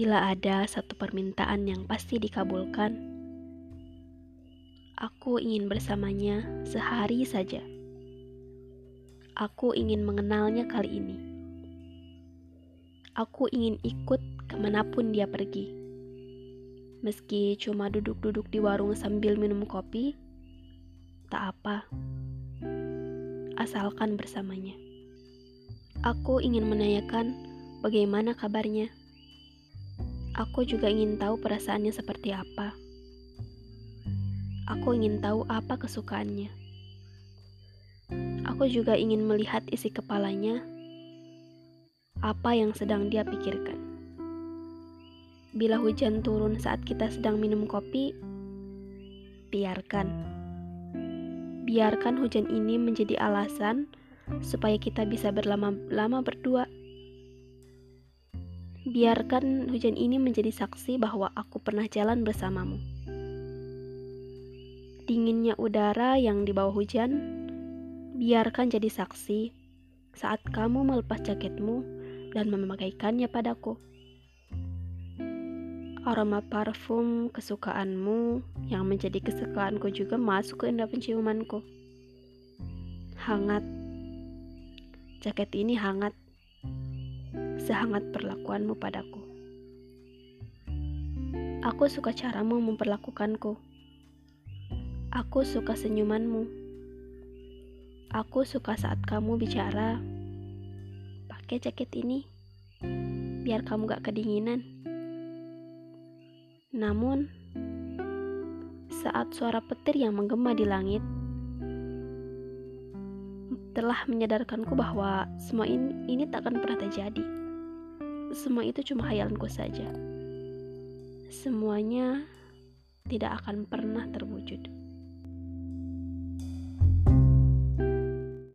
Bila ada satu permintaan yang pasti dikabulkan, aku ingin bersamanya sehari saja. Aku ingin mengenalnya kali ini. Aku ingin ikut ke mana pun dia pergi. Meski cuma duduk-duduk di warung sambil minum kopi, tak apa. Asalkan bersamanya. Aku ingin menanyakan bagaimana kabarnya. Aku juga ingin tahu perasaannya seperti apa. Aku ingin tahu apa kesukaannya. Aku juga ingin melihat isi kepalanya, apa yang sedang dia pikirkan. Bila hujan turun saat kita sedang minum kopi, biarkan. Biarkan hujan ini menjadi alasan supaya kita bisa berlama-lama berdua. Biarkan hujan ini menjadi saksi bahwa aku pernah jalan bersamamu. Dinginnya udara yang di bawah hujan, biarkan jadi saksi saat kamu melepas jaketmu dan memakaikannya padaku. Aroma parfum kesukaanmu yang menjadi kesukaanku juga masuk ke indera penciumanku. Hangat Jaket ini hangat, sehangat perlakuanmu padaku. Aku suka caramu memperlakukanku. Aku suka senyumanmu. Aku suka saat kamu bicara. Pakai jaket ini, biar kamu gak kedinginan. Namun, saat suara petir yang menggema di langit, telah menyadarkanku bahwa semua ini, ini takkan pernah terjadi. Semua itu cuma hayalanku saja. Semuanya tidak akan pernah terwujud.